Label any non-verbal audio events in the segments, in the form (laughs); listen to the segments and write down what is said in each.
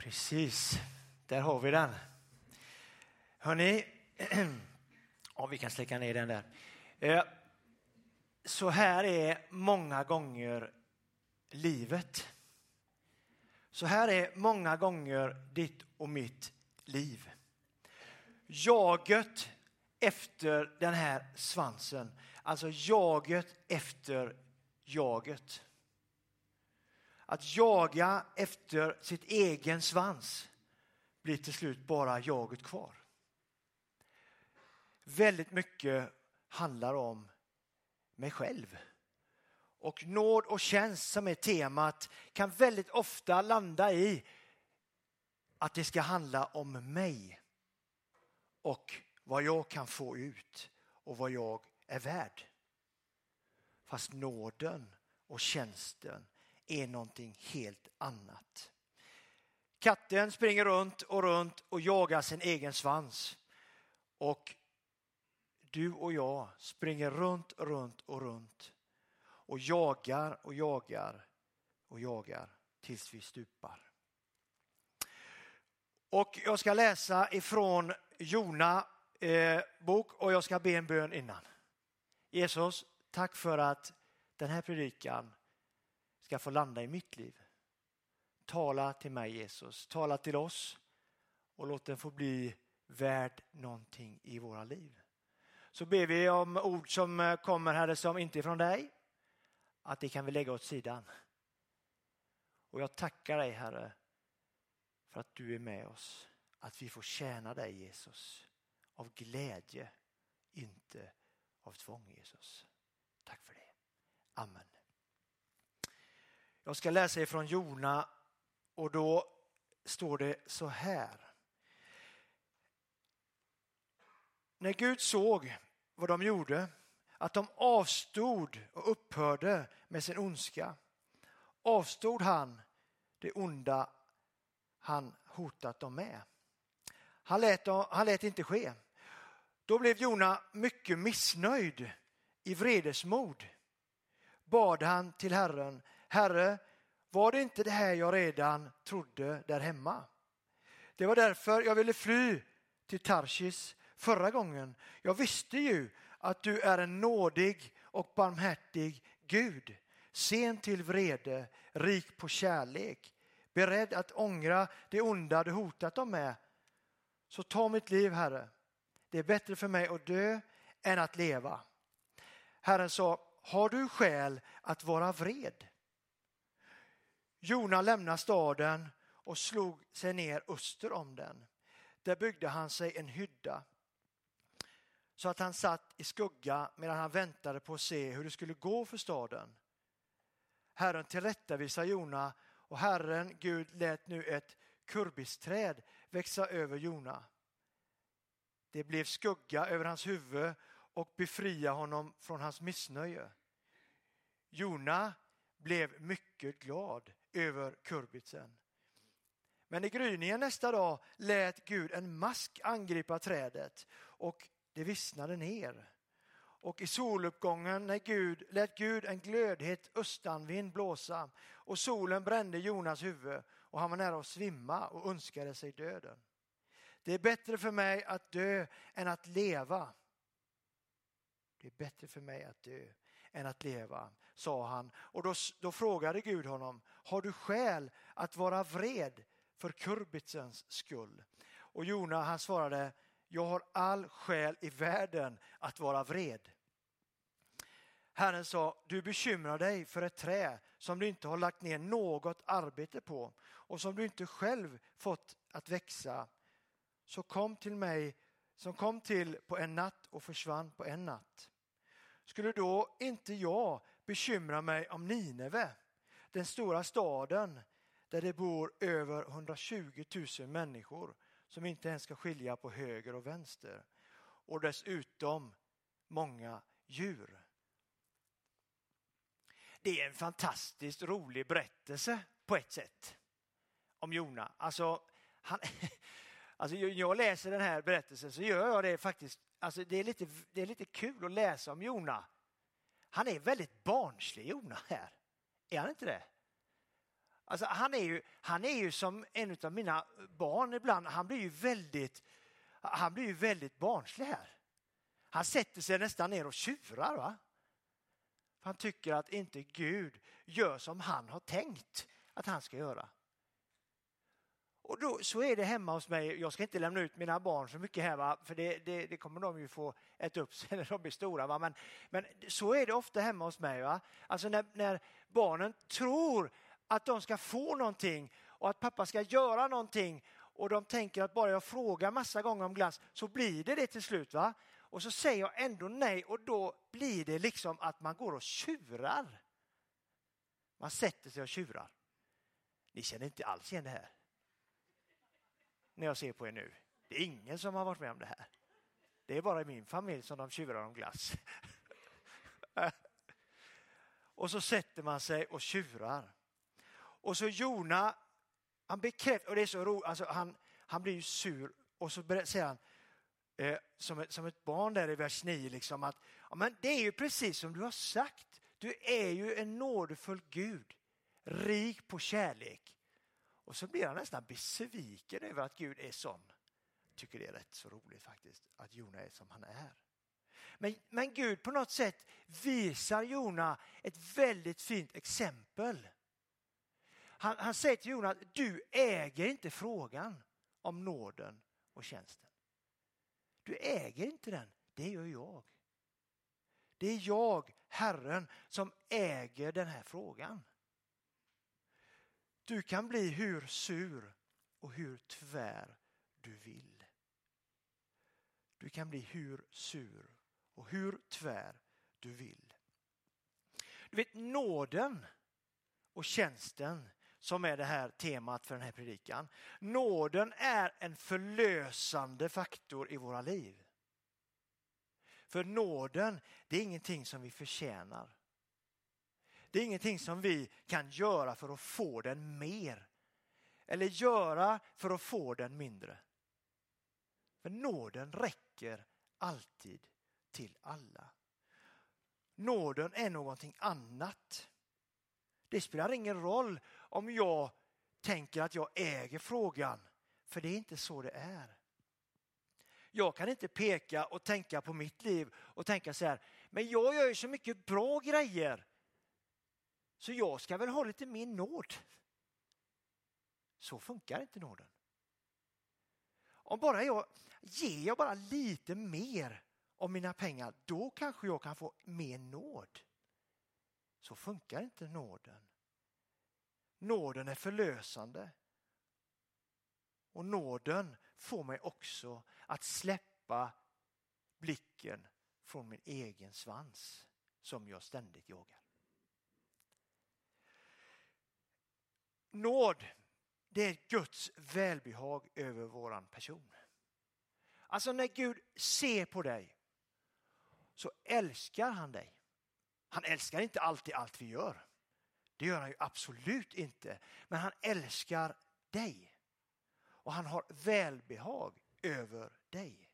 Precis, där har vi den. Hörni, ja, (clears throat) vi kan släcka ner den där. Eh, så här är många gånger livet. Så här är många gånger ditt och mitt liv. Jaget efter den här svansen, alltså jaget efter jaget. Att jaga efter sitt egen svans blir till slut bara jaget kvar. Väldigt mycket handlar om mig själv. Och nåd och tjänst som är temat kan väldigt ofta landa i att det ska handla om mig och vad jag kan få ut och vad jag är värd. Fast nåden och tjänsten är någonting helt annat. Katten springer runt och runt och jagar sin egen svans. Och du och jag springer runt, runt och runt och jagar och jagar och jagar tills vi stupar. Och jag ska läsa ifrån Jona eh, bok och jag ska be en bön innan. Jesus, tack för att den här predikan ska få landa i mitt liv. Tala till mig Jesus, tala till oss och låt den få bli värd någonting i våra liv. Så ber vi om ord som eh, kommer Herre som inte är från dig, att det kan vi lägga åt sidan. Och jag tackar dig Herre för att du är med oss, att vi får tjäna dig Jesus av glädje, inte av tvång Jesus. Tack för det. Amen. Jag ska läsa ifrån Jona och då står det så här. När Gud såg vad de gjorde, att de avstod och upphörde med sin ondska, avstod han det onda han hotat dem med. Han lät, han lät inte ske. Då blev Jona mycket missnöjd i vredesmod. Bad han till Herren, Herre, var det inte det här jag redan trodde där hemma? Det var därför jag ville fly till Tarsis förra gången. Jag visste ju att du är en nådig och barmhärtig Gud, sen till vrede, rik på kärlek, beredd att ångra det onda du hotat dem med. Så ta mitt liv, Herre. Det är bättre för mig att dö än att leva. Herren sa, har du skäl att vara vred? Jona lämnade staden och slog sig ner öster om den. Där byggde han sig en hydda så att han satt i skugga medan han väntade på att se hur det skulle gå för staden. Herren tillrättavisade Jona och Herren Gud lät nu ett kurbisträd växa över Jona. Det blev skugga över hans huvud och befria honom från hans missnöje. Jona blev mycket glad över kurbitsen. Men i gryningen nästa dag lät Gud en mask angripa trädet och det vissnade ner. Och i soluppgången när Gud, lät Gud en glödhet östanvind blåsa och solen brände Jonas huvud och han var nära att svimma och önskade sig döden. Det är bättre för mig att dö än att leva. Det är bättre för mig att dö än att leva, sa han. Och då, då frågade Gud honom, har du skäl att vara vred för kurbitsens skull? Och Jona han svarade, jag har all skäl i världen att vara vred. Herren sa, du bekymrar dig för ett trä som du inte har lagt ner något arbete på och som du inte själv fått att växa. Så kom till mig, som kom till på en natt och försvann på en natt. Skulle då inte jag bekymra mig om Nineve, den stora staden där det bor över 120 000 människor som inte ens ska skilja på höger och vänster och dessutom många djur. Det är en fantastiskt rolig berättelse på ett sätt om Jona. Alltså, han, (laughs) alltså jag läser den här berättelsen så gör jag det faktiskt. Alltså det, är lite, det är lite kul att läsa om Jona. Han är väldigt barnslig Jona här. Är han inte det? Alltså, han, är ju, han är ju som en av mina barn ibland. Han blir ju väldigt, han blir ju väldigt barnslig här. Han sätter sig nästan ner och tjurar. Va? Han tycker att inte Gud gör som han har tänkt att han ska göra. Och då, så är det hemma hos mig. Jag ska inte lämna ut mina barn så mycket här, va? för det, det, det, kommer de ju få äta upp sen när de blir stora. Va? Men, men så är det ofta hemma hos mig. Va? Alltså när, när barnen tror att de ska få någonting och att pappa ska göra någonting och de tänker att bara jag frågar massa gånger om glass så blir det det till slut. va? Och så säger jag ändå nej och då blir det liksom att man går och tjurar. Man sätter sig och tjurar. Ni känner inte alls igen det här när jag ser på er nu. Det är ingen som har varit med om det här. Det är bara i min familj som de tjurar om glass. (laughs) och så sätter man sig och tjurar. Och så Jona, han bekräftar, och det är så roligt, alltså han, han blir ju sur och så säger han eh, som, ett, som ett barn där i vers 9, liksom att ja, men det är ju precis som du har sagt. Du är ju en nådefull Gud, rik på kärlek och så blir han nästan besviken över att Gud är sån. Tycker det är rätt så roligt faktiskt att Jona är som han är. Men, men Gud på något sätt visar Jona ett väldigt fint exempel. Han, han säger till Jona att du äger inte frågan om nåden och tjänsten. Du äger inte den, det gör jag. Det är jag, Herren, som äger den här frågan. Du kan bli hur sur och hur tvär du vill. Du kan bli hur sur och hur tvär du vill. Du vet nåden och tjänsten som är det här temat för den här predikan. Nåden är en förlösande faktor i våra liv. För nåden, det är ingenting som vi förtjänar. Det är ingenting som vi kan göra för att få den mer. Eller göra för att få den mindre. För nåden räcker alltid till alla. Nåden är någonting annat. Det spelar ingen roll om jag tänker att jag äger frågan, för det är inte så det är. Jag kan inte peka och tänka på mitt liv och tänka så här, men jag gör ju så mycket bra grejer så jag ska väl ha lite mer nåd. Så funkar inte nåden. Om bara jag ger jag bara lite mer av mina pengar, då kanske jag kan få mer nåd. Så funkar inte nåden. Nåden är förlösande. Och nåden får mig också att släppa blicken från min egen svans som jag ständigt jagar. Nåd, det är Guds välbehag över våran person. Alltså när Gud ser på dig så älskar han dig. Han älskar inte alltid allt vi gör. Det gör han ju absolut inte. Men han älskar dig. Och han har välbehag över dig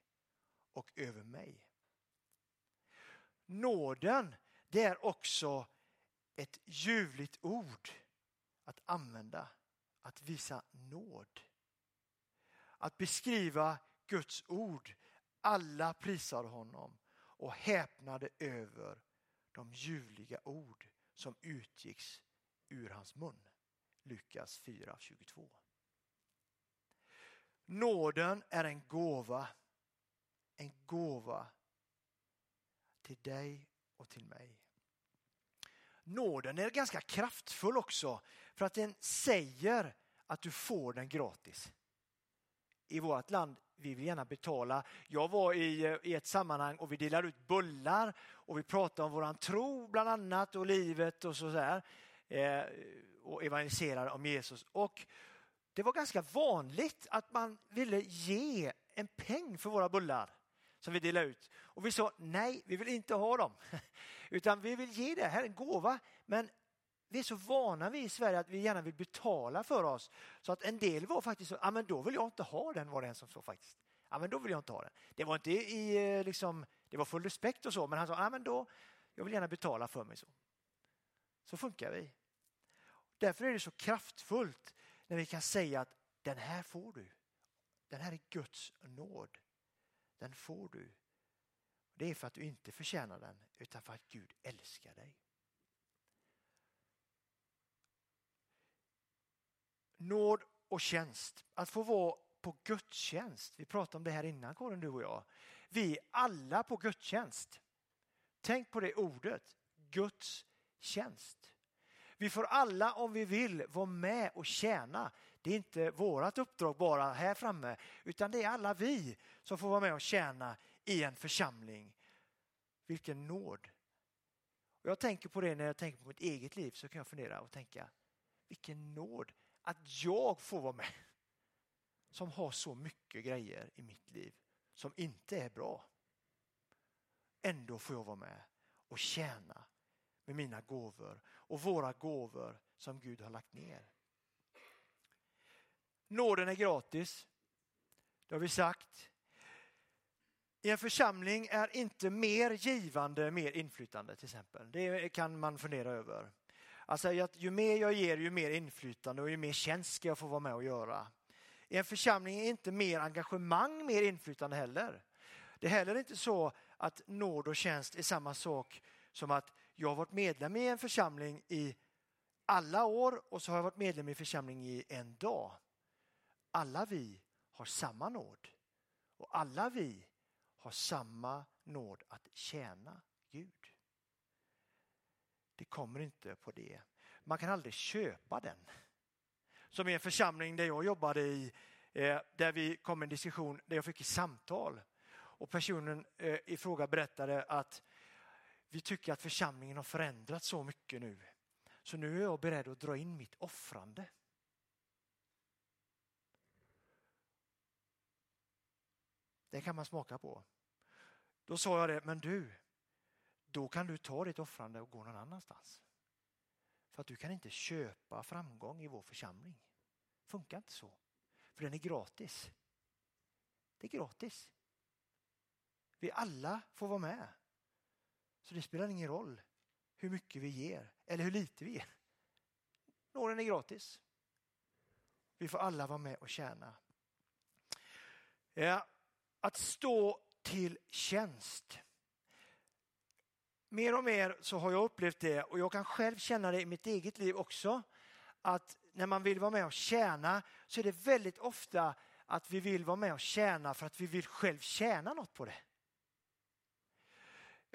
och över mig. Nåden, det är också ett ljuvligt ord att använda, att visa nåd. Att beskriva Guds ord. Alla prisade honom och häpnade över de ljuvliga ord som utgicks ur hans mun. Lukas 4.22. Nåden är en gåva. En gåva till dig och till mig. Nåden är ganska kraftfull också för att den säger att du får den gratis. I vårt land vi vill gärna betala. Jag var i, eh, i ett sammanhang och vi delade ut bullar och vi pratade om våran tro bland annat och livet och sådär. Eh, och evangeliserade om Jesus. Och det var ganska vanligt att man ville ge en peng för våra bullar som vi delade ut. Och vi sa nej, vi vill inte ha dem. (laughs) Utan vi vill ge det här en gåva. Men vi är så vana vi i Sverige att vi gärna vill betala för oss. Så att en del var faktiskt så, ja men då vill jag inte ha den var det en som sa faktiskt. Ja men då vill jag inte ha den. Det var inte i eh, liksom, det var full respekt och så men han sa, ja men då, jag vill gärna betala för mig så. Så funkar vi. Därför är det så kraftfullt när vi kan säga att den här får du. Den här är Guds nåd. Den får du. Det är för att du inte förtjänar den utan för att Gud älskar dig. Nåd och tjänst. Att få vara på gudstjänst. Vi pratade om det här innan Karin, du och jag. Vi är alla på gudstjänst. Tänk på det ordet, Guds tjänst. Vi får alla om vi vill vara med och tjäna. Det är inte vårt uppdrag bara här framme utan det är alla vi som får vara med och tjäna i en församling. Vilken nåd! Och jag tänker på det när jag tänker på mitt eget liv så kan jag fundera och tänka vilken nåd att jag får vara med som har så mycket grejer i mitt liv som inte är bra. Ändå får jag vara med och tjäna med mina gåvor och våra gåvor som Gud har lagt ner. Nåden är gratis. Det har vi sagt. I en församling är inte mer givande mer inflytande till exempel. Det kan man fundera över. Alltså att ju mer jag ger ju mer inflytande och ju mer tjänst ska jag få vara med och göra. I en församling är inte mer engagemang mer inflytande heller. Det är heller inte så att nåd och tjänst är samma sak som att jag har varit medlem i en församling i alla år och så har jag varit medlem i församling i en dag. Alla vi har samma nåd och alla vi har samma nåd att tjäna Gud. Det kommer inte på det. Man kan aldrig köpa den. Som i en församling där jag jobbade i, eh, där vi kom en diskussion där jag fick ett samtal och personen eh, i fråga berättade att vi tycker att församlingen har förändrats så mycket nu. Så nu är jag beredd att dra in mitt offrande. Det kan man smaka på. Då sa jag det, men du, då kan du ta ditt offrande och gå någon annanstans. För att du kan inte köpa framgång i vår församling. Funkar inte så. För den är gratis. Det är gratis. Vi alla får vara med. Så det spelar ingen roll hur mycket vi ger eller hur lite vi ger. Nåden är gratis. Vi får alla vara med och tjäna. Ja, att stå till tjänst. Mer och mer så har jag upplevt det och jag kan själv känna det i mitt eget liv också. Att när man vill vara med och tjäna så är det väldigt ofta att vi vill vara med och tjäna för att vi vill själv tjäna något på det.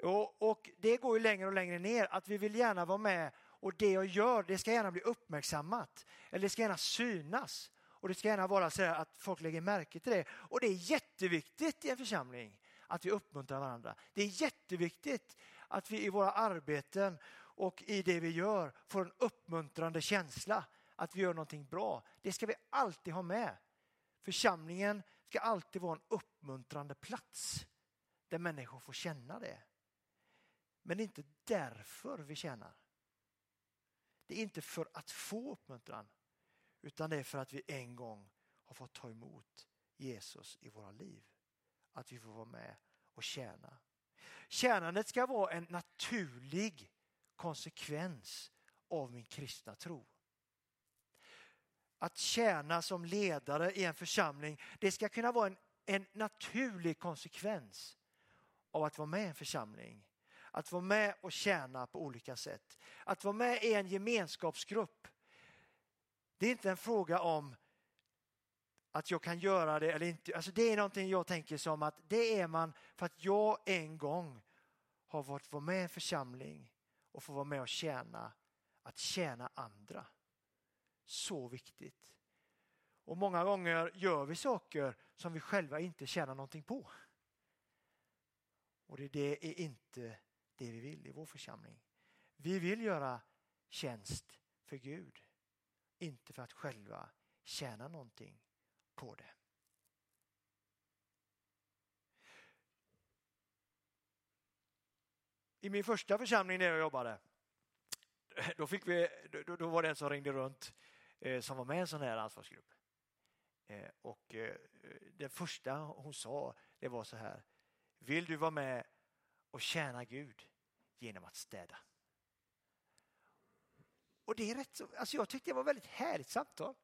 Och, och, det går ju längre och längre ner att vi vill gärna vara med och det jag gör det ska gärna bli uppmärksammat. Eller det ska gärna synas. Och det ska gärna vara så att folk lägger märke till det. Och det är jätteviktigt i en församling att vi uppmuntrar varandra. Det är jätteviktigt att vi i våra arbeten och i det vi gör får en uppmuntrande känsla att vi gör någonting bra. Det ska vi alltid ha med. Församlingen ska alltid vara en uppmuntrande plats där människor får känna det. Men det är inte därför vi tjänar. Det är inte för att få uppmuntran utan det är för att vi en gång har fått ta emot Jesus i våra liv. Att vi får vara med och tjäna. Tjänandet ska vara en naturlig konsekvens av min kristna tro. Att tjäna som ledare i en församling, det ska kunna vara en, en naturlig konsekvens av att vara med i en församling. Att vara med och tjäna på olika sätt. Att vara med i en gemenskapsgrupp. Det är inte en fråga om att jag kan göra det eller inte. Alltså det är någonting jag tänker som att det är man för att jag en gång har fått vara med i en församling och få vara med och tjäna. Att tjäna andra. Så viktigt. Och många gånger gör vi saker som vi själva inte tjänar någonting på. Och det, det är inte det vi vill i vår församling. Vi vill göra tjänst för Gud. Inte för att själva tjäna någonting på det. I min första församling där jag jobbade, då, fick vi, då, då var det en som ringde runt eh, som var med i en sån här ansvarsgrupp. Eh, och eh, det första hon sa det var så här, vill du vara med och tjäna Gud genom att städa? Och det är rätt så, alltså jag tyckte det var väldigt härligt samtal.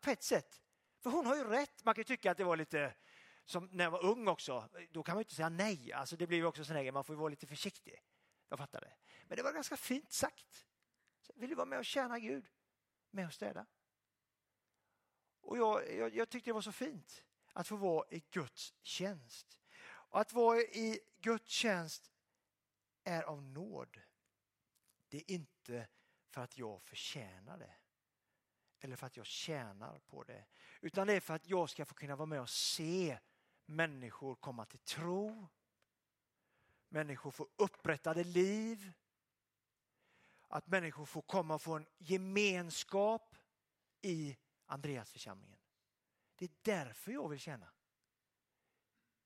På ett sätt. För hon har ju rätt. Man kan tycka att det var lite som när jag var ung också. Då kan man ju inte säga nej. Alltså det blir ju också sån man får vara lite försiktig. Jag fattar det. Men det var ganska fint sagt. Vill du vara med och tjäna Gud? Med och städa. Och jag, jag, jag tyckte det var så fint att få vara i Guds tjänst. Och att vara i Guds tjänst är av nåd. Det är inte för att jag förtjänar det eller för att jag tjänar på det. Utan det är för att jag ska få kunna vara med och se människor komma till tro. Människor får upprättade liv. Att människor får komma och få en gemenskap i Andreasförsamlingen. Det är därför jag vill tjäna.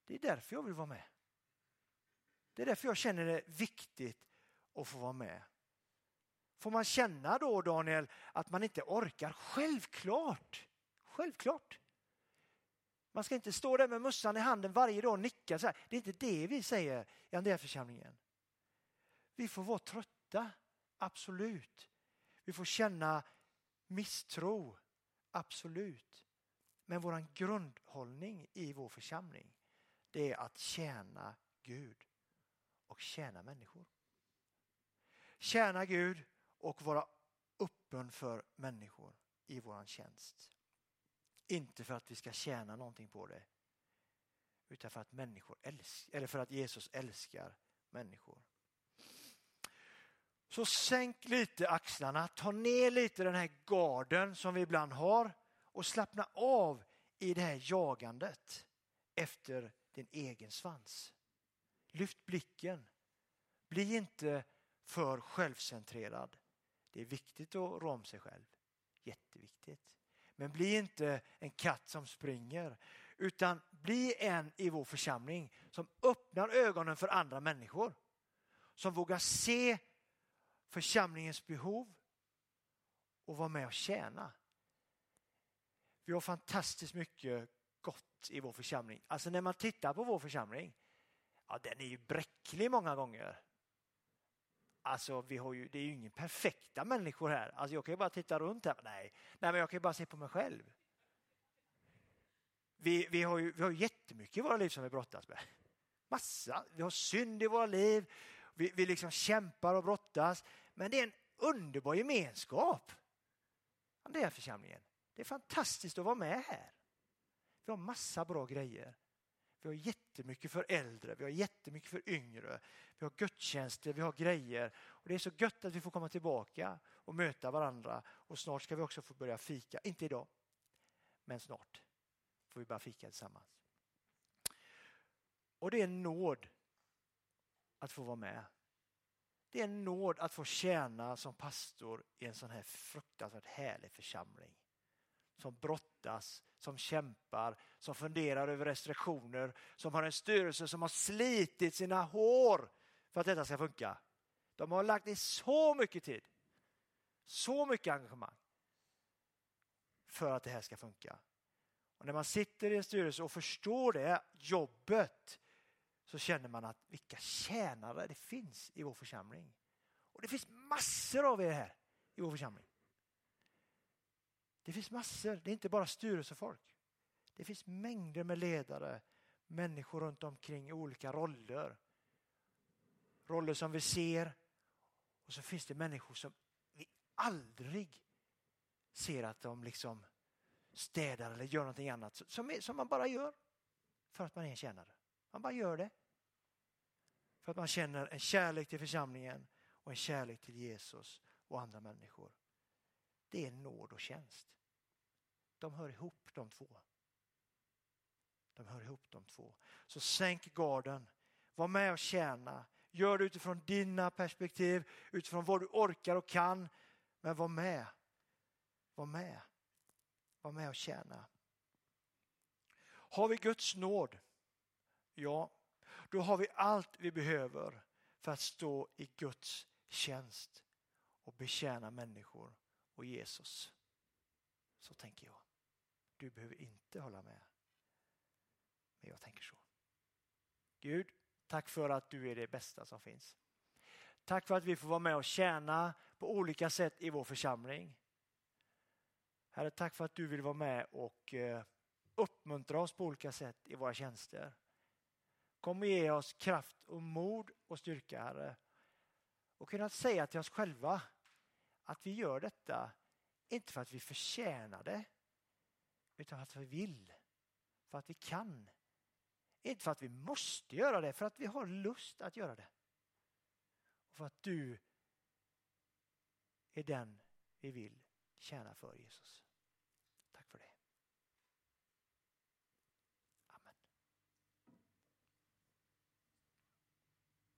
Det är därför jag vill vara med. Det är därför jag känner det viktigt att få vara med. Får man känna då, Daniel, att man inte orkar? Självklart! Självklart! Man ska inte stå där med mössan i handen varje dag och nicka. Så här. Det är inte det vi säger i Andreaförsamlingen. Vi får vara trötta, absolut. Vi får känna misstro, absolut. Men vår grundhållning i vår församling det är att tjäna Gud och tjäna människor. Tjäna Gud och vara öppen för människor i vår tjänst. Inte för att vi ska tjäna någonting på det utan för att, människor älskar, eller för att Jesus älskar människor. Så sänk lite axlarna, ta ner lite den här garden som vi ibland har och slappna av i det här jagandet efter din egen svans. Lyft blicken. Bli inte för självcentrerad. Det är viktigt att rå om sig själv. Jätteviktigt. Men bli inte en katt som springer utan bli en i vår församling som öppnar ögonen för andra människor. Som vågar se församlingens behov och vara med och tjäna. Vi har fantastiskt mycket gott i vår församling. Alltså när man tittar på vår församling, ja den är ju bräcklig många gånger. Alltså, vi har ju, det är ju ingen perfekta människor här. Alltså, jag kan ju bara titta runt här. Nej, Nej men jag kan ju bara se på mig själv. Vi, vi, har ju, vi har jättemycket i våra liv som vi brottas med. Massa. Vi har synd i våra liv. Vi, vi liksom kämpar och brottas. Men det är en underbar gemenskap. Det församlingen. Det är fantastiskt att vara med här. Vi har massa bra grejer. Vi har jättemycket för äldre, vi har jättemycket för yngre. Vi har gudstjänster, vi har grejer. Och Det är så gött att vi får komma tillbaka och möta varandra. Och snart ska vi också få börja fika. Inte idag, men snart får vi börja fika tillsammans. Och det är en nåd att få vara med. Det är en nåd att få tjäna som pastor i en sån här fruktansvärt härlig församling som brottas, som kämpar, som funderar över restriktioner, som har en styrelse som har slitit sina hår för att detta ska funka. De har lagt ner så mycket tid, så mycket engagemang för att det här ska funka. Och när man sitter i en styrelse och förstår det jobbet så känner man att vilka tjänare det finns i vår församling. Och det finns massor av er här i vår församling. Det finns massor, det är inte bara styrelsefolk. Det finns mängder med ledare, människor runt omkring i olika roller. Roller som vi ser och så finns det människor som vi aldrig ser att de liksom städar eller gör någonting annat som, som man bara gör för att man är en tjänare. Man bara gör det. För att man känner en kärlek till församlingen och en kärlek till Jesus och andra människor. Det är nåd och tjänst. De hör ihop de två. De hör ihop de två. Så sänk garden. Var med och tjäna. Gör det utifrån dina perspektiv, utifrån vad du orkar och kan. Men var med. Var med. Var med och tjäna. Har vi Guds nåd? Ja, då har vi allt vi behöver för att stå i Guds tjänst och betjäna människor och Jesus. Så tänker jag. Du behöver inte hålla med. Men jag tänker så. Gud, tack för att du är det bästa som finns. Tack för att vi får vara med och tjäna på olika sätt i vår församling. Herre, tack för att du vill vara med och eh, uppmuntra oss på olika sätt i våra tjänster. Kom och ge oss kraft och mod och styrka, Herre. Och kunna säga till oss själva att vi gör detta inte för att vi förtjänar det utan för att vi vill, för att vi kan. Inte för att vi måste göra det, för att vi har lust att göra det. Och för att du är den vi vill tjäna för, Jesus.